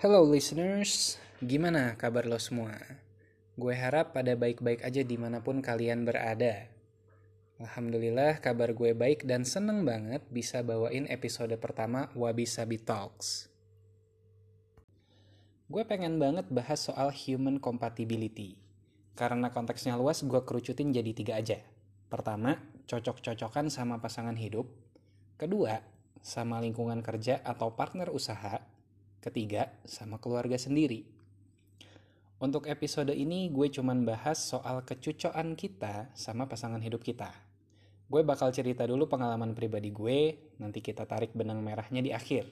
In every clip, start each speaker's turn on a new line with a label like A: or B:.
A: Hello listeners, gimana kabar lo semua? Gue harap pada baik-baik aja di mana pun kalian berada. Alhamdulillah kabar gue baik dan seneng banget bisa bawain episode pertama Wabi Sabi Talks. Gue pengen banget bahas soal human compatibility. Karena konteksnya luas, gue kerucutin jadi tiga aja. Pertama, cocok-cocokan sama pasangan hidup. Kedua, sama lingkungan kerja atau partner usaha. Ketiga, sama keluarga sendiri. Untuk episode ini gue cuman bahas soal kecucokan kita sama pasangan hidup kita. Gue bakal cerita dulu pengalaman pribadi gue, nanti kita tarik benang merahnya di akhir.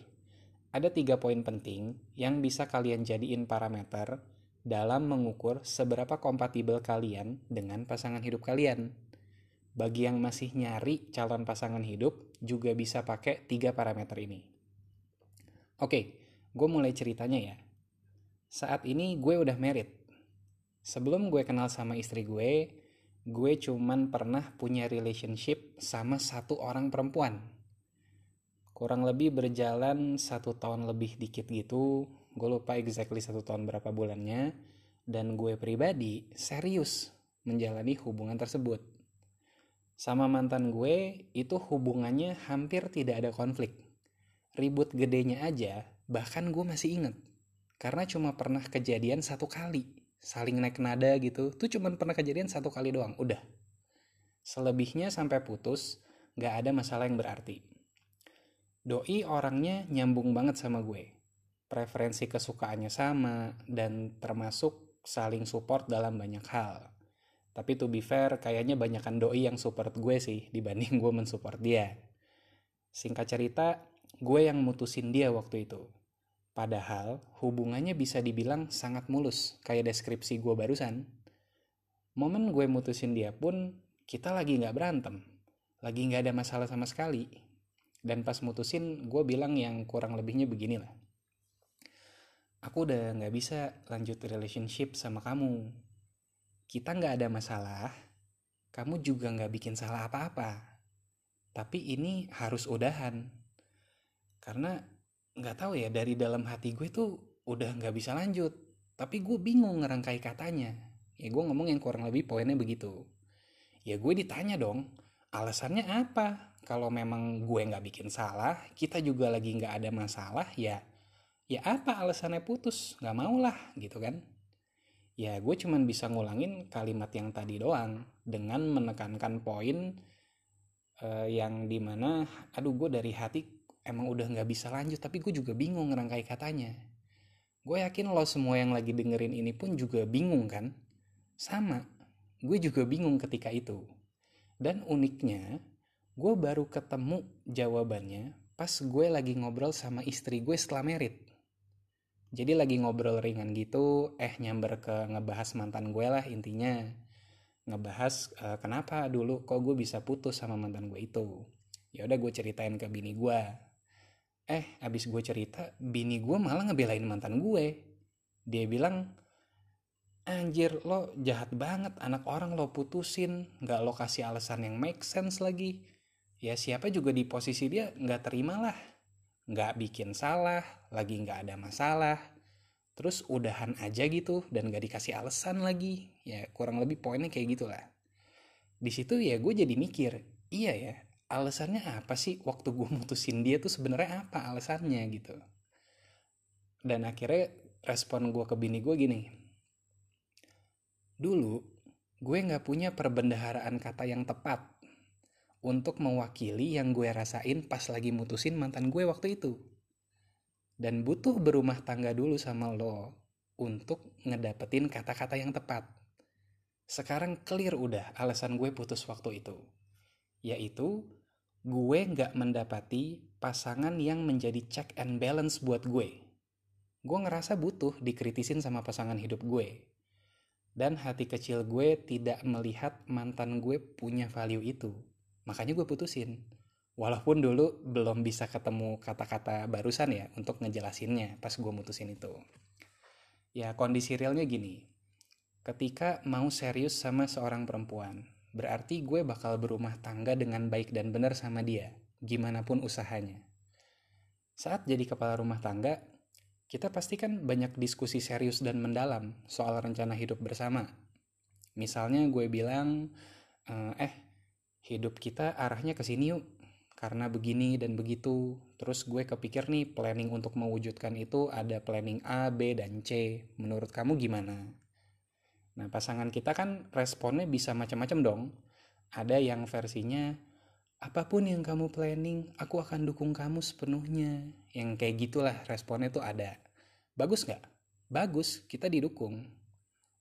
A: Ada tiga poin penting yang bisa kalian jadiin parameter dalam mengukur seberapa kompatibel kalian dengan pasangan hidup kalian. Bagi yang masih nyari calon pasangan hidup, juga bisa pakai tiga parameter ini. Oke, gue mulai ceritanya ya. Saat ini gue udah married. Sebelum gue kenal sama istri gue, gue cuman pernah punya relationship sama satu orang perempuan. Kurang lebih berjalan satu tahun lebih dikit gitu, gue lupa exactly satu tahun berapa bulannya, dan gue pribadi serius menjalani hubungan tersebut. Sama mantan gue, itu hubungannya hampir tidak ada konflik. Ribut gedenya aja bahkan gue masih inget karena cuma pernah kejadian satu kali saling naik nada gitu. Tuh cuma pernah kejadian satu kali doang udah. Selebihnya sampai putus gak ada masalah yang berarti. Doi orangnya nyambung banget sama gue. Preferensi kesukaannya sama dan termasuk saling support dalam banyak hal. Tapi to be fair kayaknya banyakan doi yang support gue sih dibanding gue mensupport dia. Singkat cerita gue yang mutusin dia waktu itu Padahal hubungannya bisa dibilang sangat mulus, kayak deskripsi gue barusan. Momen gue mutusin dia pun, kita lagi gak berantem. Lagi gak ada masalah sama sekali. Dan pas mutusin, gue bilang yang kurang lebihnya beginilah. Aku udah gak bisa lanjut relationship sama kamu. Kita gak ada masalah, kamu juga gak bikin salah apa-apa. Tapi ini harus udahan. Karena nggak tahu ya dari dalam hati gue tuh udah nggak bisa lanjut. Tapi gue bingung ngerangkai katanya. Ya gue ngomong yang kurang lebih poinnya begitu. Ya gue ditanya dong alasannya apa? Kalau memang gue nggak bikin salah kita juga lagi nggak ada masalah ya ya apa alasannya putus? Nggak mau lah gitu kan. Ya gue cuman bisa ngulangin kalimat yang tadi doang dengan menekankan poin uh, yang di mana aduh gue dari hati emang udah nggak bisa lanjut tapi gue juga bingung ngerangkai katanya. Gue yakin lo semua yang lagi dengerin ini pun juga bingung kan? Sama gue juga bingung ketika itu. Dan uniknya gue baru ketemu jawabannya pas gue lagi ngobrol sama istri gue setelah merit. Jadi lagi ngobrol ringan gitu eh nyamber ke ngebahas mantan gue lah intinya. Ngebahas uh, kenapa dulu kok gue bisa putus sama mantan gue itu. Ya udah gue ceritain ke bini gue eh abis gue cerita bini gue malah ngebelain mantan gue. Dia bilang anjir lo jahat banget anak orang lo putusin. Nggak lo kasih alasan yang make sense lagi. Ya siapa juga di posisi dia nggak terima lah. Nggak bikin salah lagi nggak ada masalah. Terus udahan aja gitu dan gak dikasih alasan lagi. Ya kurang lebih poinnya kayak gitulah. Di situ ya gue jadi mikir iya ya alasannya apa sih waktu gue mutusin dia tuh sebenarnya apa alasannya gitu dan akhirnya respon gue ke bini gue gini dulu gue nggak punya perbendaharaan kata yang tepat untuk mewakili yang gue rasain pas lagi mutusin mantan gue waktu itu dan butuh berumah tangga dulu sama lo untuk ngedapetin kata-kata yang tepat. Sekarang clear udah alasan gue putus waktu itu. Yaitu gue nggak mendapati pasangan yang menjadi check and balance buat gue. Gue ngerasa butuh dikritisin sama pasangan hidup gue. Dan hati kecil gue tidak melihat mantan gue punya value itu. Makanya gue putusin. Walaupun dulu belum bisa ketemu kata-kata barusan ya untuk ngejelasinnya pas gue mutusin itu. Ya kondisi realnya gini. Ketika mau serius sama seorang perempuan, berarti gue bakal berumah tangga dengan baik dan benar sama dia, gimana pun usahanya. Saat jadi kepala rumah tangga, kita pasti kan banyak diskusi serius dan mendalam soal rencana hidup bersama. Misalnya gue bilang, eh, eh hidup kita arahnya ke sini yuk, karena begini dan begitu. Terus gue kepikir nih planning untuk mewujudkan itu ada planning A, B, dan C. Menurut kamu gimana? Nah pasangan kita kan responnya bisa macam-macam dong. Ada yang versinya, apa pun yang kamu planning, aku akan dukung kamu sepenuhnya. Yang kayak gitulah responnya tuh ada. Bagus nggak? Bagus, kita didukung.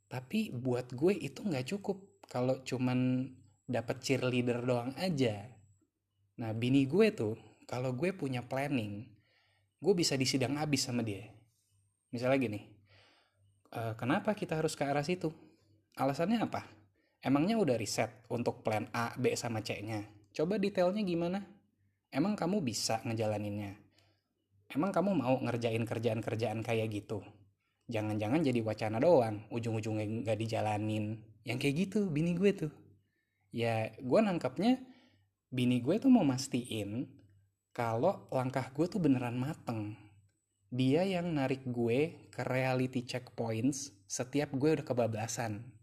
A: Tapi buat gue itu nggak cukup kalau cuman dapat cheerleader doang aja. Nah, bini gue tuh, kalau gue punya planning, gue bisa disidang abis sama dia. Misalnya gini, e, kenapa kita harus ke arah situ? Alasannya apa? Emangnya udah riset untuk plan A, B, sama C-nya? Coba detailnya gimana? Emang kamu bisa ngejalaninnya? Emang kamu mau ngerjain kerjaan-kerjaan kayak gitu? Jangan-jangan jadi wacana doang, ujung-ujungnya nggak dijalanin. Yang kayak gitu, bini gue tuh. Ya, gue nangkapnya bini gue tuh mau mastiin kalau langkah gue tuh beneran mateng. Dia yang narik gue ke reality checkpoints setiap gue udah kebablasan.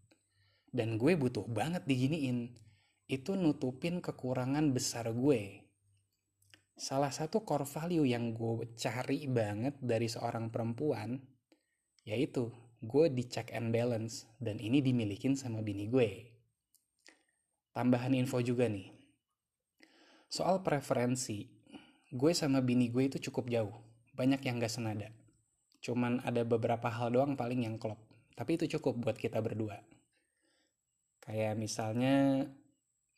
A: Dan gue butuh banget diginiin itu nutupin kekurangan besar gue. Salah satu core value yang gue cari banget dari seorang perempuan, yaitu gue di check and balance, dan ini dimilikin sama bini gue. Tambahan info juga nih, soal preferensi, gue sama bini gue itu cukup jauh, banyak yang gak senada. Cuman ada beberapa hal doang paling yang klop, tapi itu cukup buat kita berdua. Kayak misalnya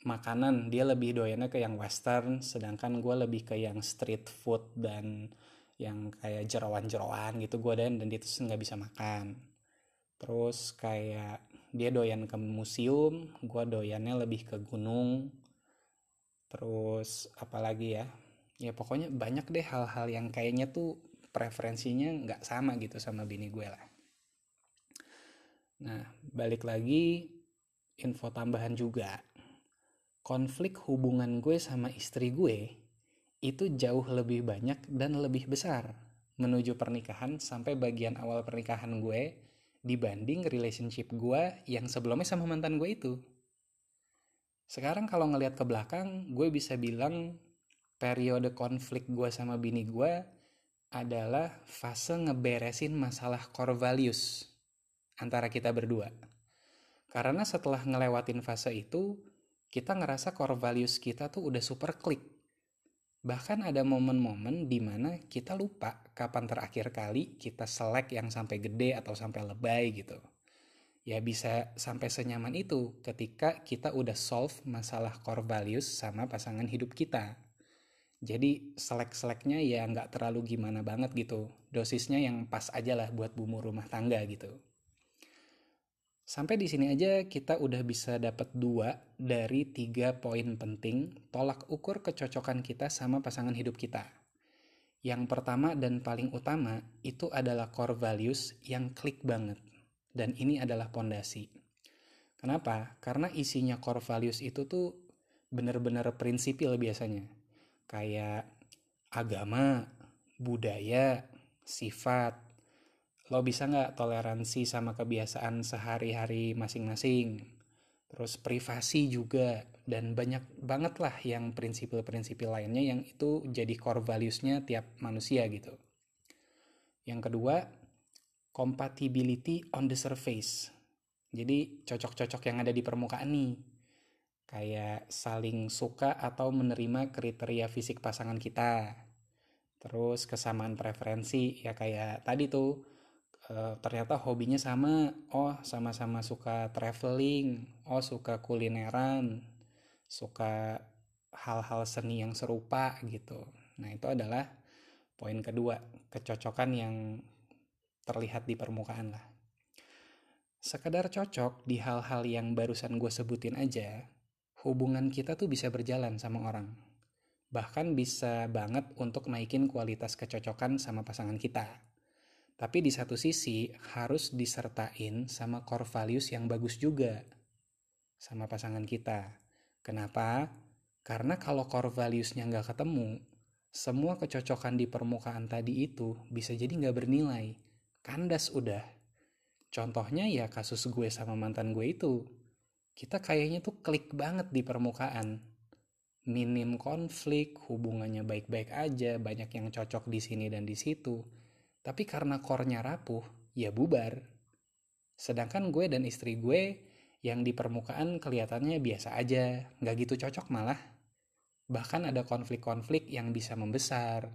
A: makanan dia lebih doyannya ke yang western sedangkan gue lebih ke yang street food dan yang kayak jerawan-jerawan gitu gue dan dan dia tuh nggak bisa makan. Terus kayak dia doyan ke museum gue doyannya lebih ke gunung. Terus apalagi ya ya pokoknya banyak deh hal-hal yang kayaknya tuh preferensinya nggak sama gitu sama bini gue lah. Nah balik lagi info tambahan juga konflik hubungan gue sama istri gue itu jauh lebih banyak dan lebih besar menuju pernikahan sampai bagian awal pernikahan gue dibanding relationship gue yang sebelumnya sama mantan gue itu. Sekarang kalau ngelihat ke belakang, gue bisa bilang periode konflik gue sama bini gue adalah fase ngeberesin masalah core values antara kita berdua. Karena setelah ngelewatin fase itu, kita ngerasa core values kita tuh udah super klik. Bahkan ada momen-momen di mana kita lupa kapan terakhir kali kita selek yang sampai gede atau sampai lebay gitu. Ya bisa sampai senyaman itu ketika kita udah solve masalah core values sama pasangan hidup kita. Jadi selek-seleknya ya nggak terlalu gimana banget gitu. Dosisnya yang pas aja lah buat bumbu rumah tangga gitu. Sampai di sini aja kita udah bisa dapat dua dari tiga poin penting tolak ukur kecocokan kita sama pasangan hidup kita. Yang pertama dan paling utama itu adalah core values yang klik banget. Dan ini adalah pondasi. Kenapa? Karena isinya core values itu tuh bener-bener prinsipil biasanya. Kayak agama, budaya, sifat, lo bisa nggak toleransi sama kebiasaan sehari-hari masing-masing? Terus privasi juga dan banyak banget lah yang prinsipil-prinsipil lainnya yang itu jadi core values-nya tiap manusia gitu. Yang kedua compatibility on the surface. Jadi cocok-cocok yang ada di permukaan nih. Kayak saling suka atau menerima kriteria fisik pasangan kita. Terus kesamaan preferensi ya kayak tadi tuh uh, ternyata hobinya sama. Oh sama-sama suka traveling. Oh suka kulineran. Suka hal-hal seni yang serupa gitu. Nah itu adalah poin kedua kecocokan yang terlihat di permukaan lah. Sekedar cocok di hal-hal yang barusan gue sebutin aja hubungan kita tuh bisa berjalan sama orang. Bahkan bisa banget untuk naikin kualitas kecocokan sama pasangan kita tapi di satu sisi harus disertain sama core values yang bagus juga sama pasangan kita. Kenapa? Karena kalau core values-nya nggak ketemu, semua kecocokan di permukaan tadi itu bisa jadi nggak bernilai. Kandas udah. Contohnya ya kasus gue sama mantan gue itu. Kita kayaknya tuh klik banget di permukaan. Minim konflik, hubungannya baik-baik aja, banyak yang cocok di sini dan di situ. Tapi karena core-nya rapuh, ya bubar. Sedangkan gue dan istri gue yang di permukaan kelihatannya biasa aja, nggak gitu cocok malah. Bahkan ada konflik-konflik yang bisa membesar.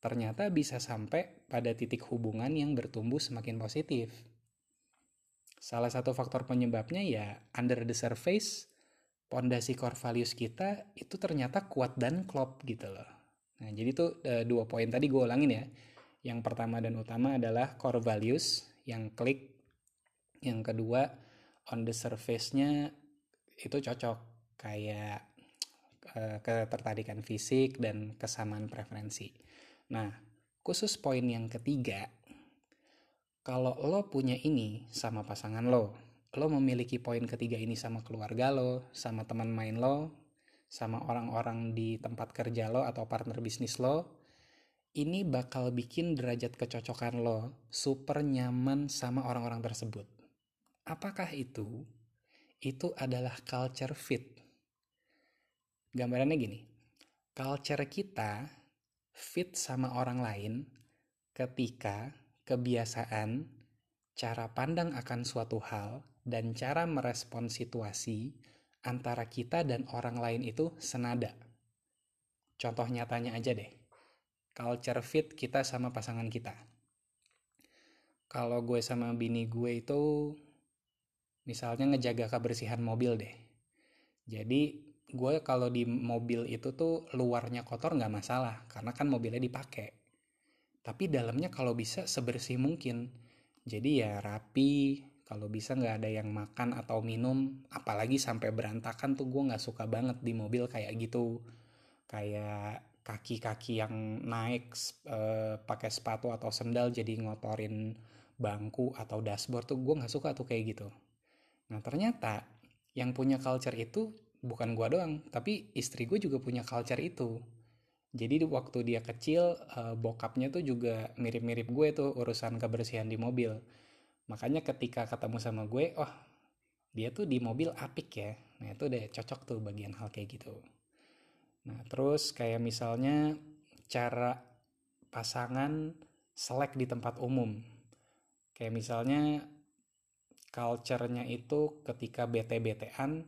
A: Ternyata bisa sampai pada titik hubungan yang bertumbuh semakin positif. Salah satu faktor penyebabnya ya under the surface, pondasi core values kita itu ternyata kuat dan klop gitu loh. Nah, jadi tuh e, dua poin tadi gue ulangin ya. Yang pertama dan utama adalah core values yang klik. Yang kedua on the surface-nya itu cocok kayak Eh, ketertarikan fisik dan kesamaan preferensi. Nah, khusus poin yang ketiga, kalau lo punya ini sama pasangan lo, lo memiliki poin ketiga ini sama keluarga lo, sama teman main lo, sama orang-orang di tempat kerja lo atau partner bisnis lo, ini bakal bikin derajat kecocokan lo super nyaman sama orang-orang tersebut. Apakah itu? Itu adalah culture fit gambarannya gini culture kita fit sama orang lain ketika kebiasaan cara pandang akan suatu hal dan cara merespon situasi antara kita dan orang lain itu senada. Contoh nyatanya aja deh. Culture fit kita sama pasangan kita. Kalau gue sama bini gue itu misalnya ngejaga kebersihan mobil deh. Jadi gue kalau di mobil itu tuh luarnya kotor nggak masalah karena kan mobilnya dipakai tapi dalamnya kalau bisa sebersih mungkin jadi ya rapi kalau bisa nggak ada yang makan atau minum apalagi sampai berantakan tuh gue nggak suka banget di mobil kayak gitu kayak kaki-kaki yang naik e, pakai sepatu atau sendal jadi ngotorin bangku atau dashboard tuh gue nggak suka tuh kayak gitu. Nah ternyata yang punya culture itu bukan gue doang tapi istri gue juga punya culture itu. Jadi waktu dia kecil uh, bokapnya tuh juga mirip-mirip gue tuh urusan kebersihan di mobil. Makanya ketika ketemu sama gue oh dia tuh di mobil apik ya. Nah itu udah cocok tuh bagian hal kayak gitu nah terus kayak misalnya cara pasangan selek di tempat umum. Kayak misalnya culture-nya itu ketika bete-betean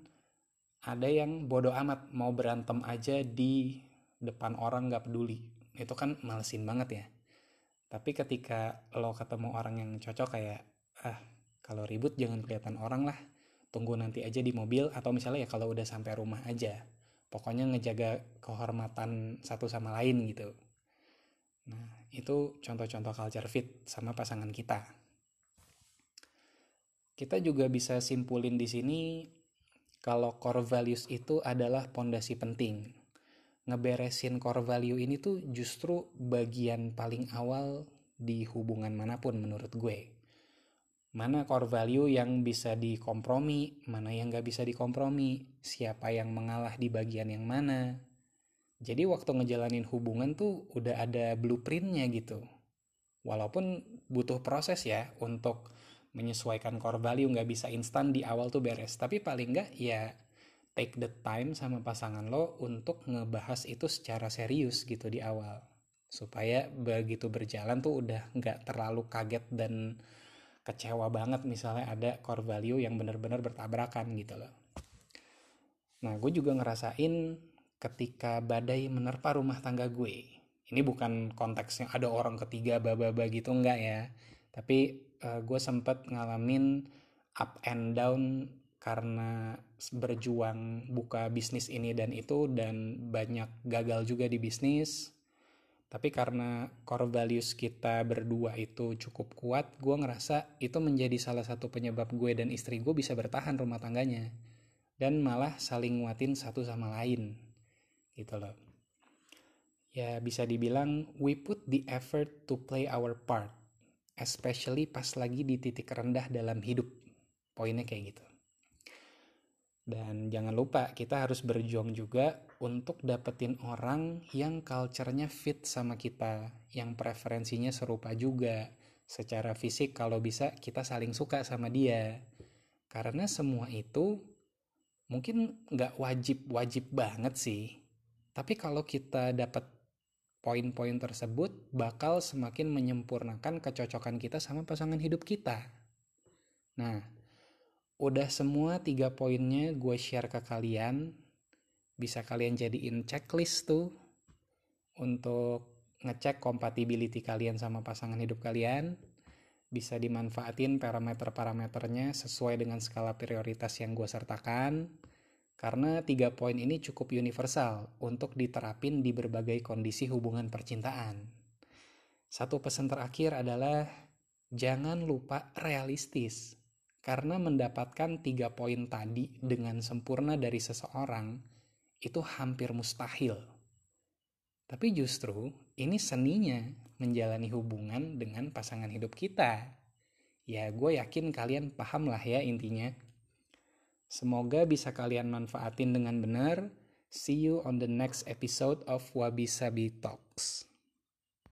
A: ada yang bodoh amat mau berantem aja di depan orang nggak peduli. Itu kan malesin banget ya. Tapi ketika lo ketemu orang yang cocok kayak ah kalau ribut jangan kelihatan orang lah tunggu nanti aja di mobil atau misalnya ya kalau udah sampai rumah aja pokoknya ngejaga kehormatan satu sama lain gitu nah itu contoh-contoh culture fit sama pasangan kita kita juga bisa simpulin di sini kalau core values itu adalah pondasi penting. Ngeberesin core value ini tuh justru bagian paling awal di hubungan mana pun menurut gue. Mana core value yang bisa dikompromi, mana yang gak bisa dikompromi, siapa yang mengalah di bagian yang mana. Jadi waktu ngejalanin hubungan tuh udah ada blueprintnya gitu. Walaupun butuh proses ya untuk menyesuaikan core value nggak bisa instan di awal tuh beres tapi paling nggak ya take the time sama pasangan lo untuk ngebahas itu secara serius gitu di awal supaya begitu berjalan tuh udah nggak terlalu kaget dan kecewa banget misalnya ada core value yang benar-benar bertabrakan gitu loh. Nah gue juga ngerasain ketika badai menerpa rumah tangga gue. Ini bukan konteksnya ada orang ketiga baba-baba gitu enggak ya. Tapi uh, eh, gue sempet ngalamin up and down karena berjuang buka bisnis ini dan itu dan banyak gagal juga di bisnis tapi karena core values kita berdua itu cukup kuat gue ngerasa itu menjadi salah satu penyebab gue dan istri gue bisa bertahan rumah tangganya dan malah saling nguatin satu sama lain gitu loh ya bisa dibilang we put the effort to play our part especially pas lagi di titik rendah dalam hidup. Poinnya kayak gitu. Dan jangan lupa kita harus berjuang juga untuk dapetin orang yang culture-nya fit sama kita, yang preferensinya serupa juga. Secara fisik kalau bisa kita saling suka sama dia. Karena semua itu mungkin nggak wajib-wajib banget sih. Tapi kalau kita dapat poin-poin tersebut bakal semakin menyempurnakan kecocokan kita sama pasangan hidup kita. Nah, udah semua tiga poinnya gue share ke kalian bisa kalian jadiin checklist tuh untuk ngecek compatibility kalian sama pasangan hidup kalian bisa dimanfaatin parameter-parameternya sesuai dengan skala prioritas yang gue sertakan karena tiga poin ini cukup universal untuk diterapin di berbagai kondisi hubungan percintaan. Satu pesan terakhir adalah jangan lupa realistis. Karena mendapatkan tiga poin tadi dengan sempurna dari seseorang itu hampir mustahil. Tapi justru ini seninya menjalani hubungan dengan pasangan hidup kita. Ya gue yakin kalian paham lah ya intinya. Semoga bisa kalian manfaatin dengan benar. See you on the next episode of Wabi Sabi Talks.